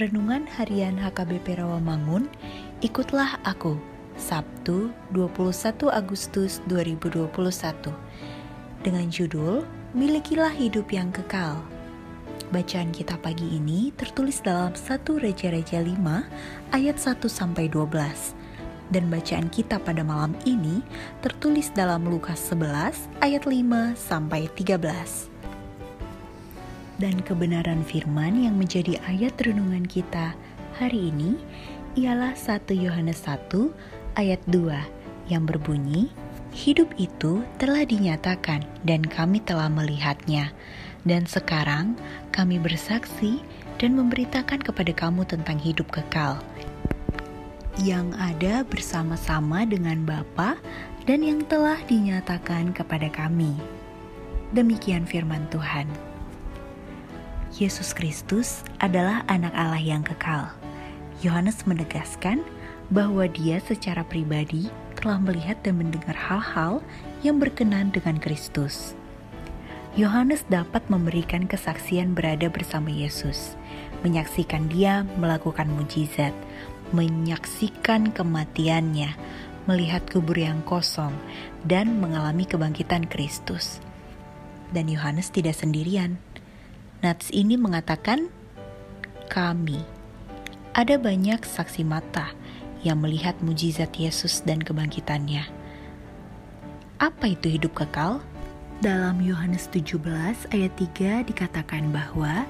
Renungan Harian HKBP Rawamangun, ikutlah aku, Sabtu 21 Agustus 2021. Dengan judul, Milikilah Hidup yang Kekal. Bacaan kita pagi ini tertulis dalam 1 Raja-Raja 5 ayat 1 sampai 12. Dan bacaan kita pada malam ini tertulis dalam Lukas 11 ayat 5 sampai 13 dan kebenaran firman yang menjadi ayat renungan kita hari ini ialah 1 Yohanes 1 ayat 2 yang berbunyi Hidup itu telah dinyatakan dan kami telah melihatnya dan sekarang kami bersaksi dan memberitakan kepada kamu tentang hidup kekal yang ada bersama-sama dengan Bapa dan yang telah dinyatakan kepada kami. Demikian firman Tuhan. Yesus Kristus adalah anak Allah yang kekal. Yohanes menegaskan bahwa dia secara pribadi telah melihat dan mendengar hal-hal yang berkenan dengan Kristus. Yohanes dapat memberikan kesaksian berada bersama Yesus, menyaksikan dia melakukan mujizat, menyaksikan kematiannya, melihat kubur yang kosong, dan mengalami kebangkitan Kristus. Dan Yohanes tidak sendirian Nats ini mengatakan kami. Ada banyak saksi mata yang melihat mujizat Yesus dan kebangkitannya. Apa itu hidup kekal? Dalam Yohanes 17 ayat 3 dikatakan bahwa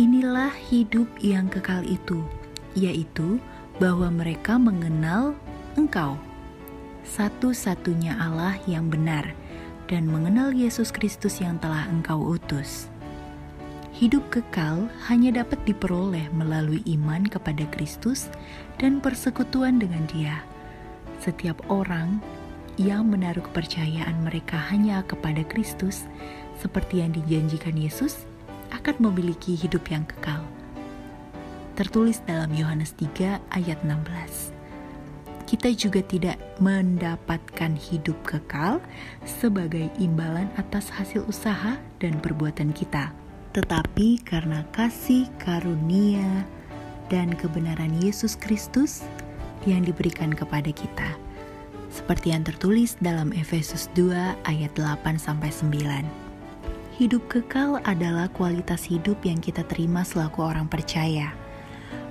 inilah hidup yang kekal itu, yaitu bahwa mereka mengenal Engkau, satu-satunya Allah yang benar, dan mengenal Yesus Kristus yang telah Engkau utus. Hidup kekal hanya dapat diperoleh melalui iman kepada Kristus dan persekutuan dengan Dia. Setiap orang yang menaruh kepercayaan mereka hanya kepada Kristus, seperti yang dijanjikan Yesus, akan memiliki hidup yang kekal. Tertulis dalam Yohanes 3 ayat 16. Kita juga tidak mendapatkan hidup kekal sebagai imbalan atas hasil usaha dan perbuatan kita tetapi karena kasih karunia dan kebenaran Yesus Kristus yang diberikan kepada kita. Seperti yang tertulis dalam Efesus 2 ayat 8 sampai 9. Hidup kekal adalah kualitas hidup yang kita terima selaku orang percaya.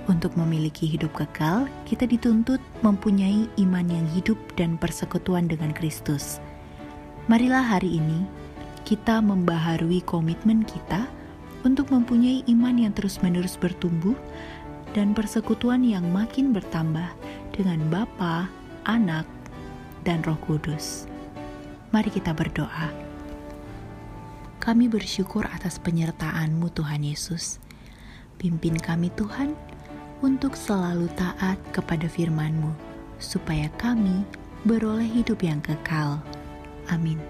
Untuk memiliki hidup kekal, kita dituntut mempunyai iman yang hidup dan persekutuan dengan Kristus. Marilah hari ini kita membaharui komitmen kita untuk mempunyai iman yang terus-menerus bertumbuh dan persekutuan yang makin bertambah dengan Bapa, Anak, dan Roh Kudus. Mari kita berdoa. Kami bersyukur atas penyertaan-Mu Tuhan Yesus. Pimpin kami Tuhan untuk selalu taat kepada firman-Mu, supaya kami beroleh hidup yang kekal. Amin.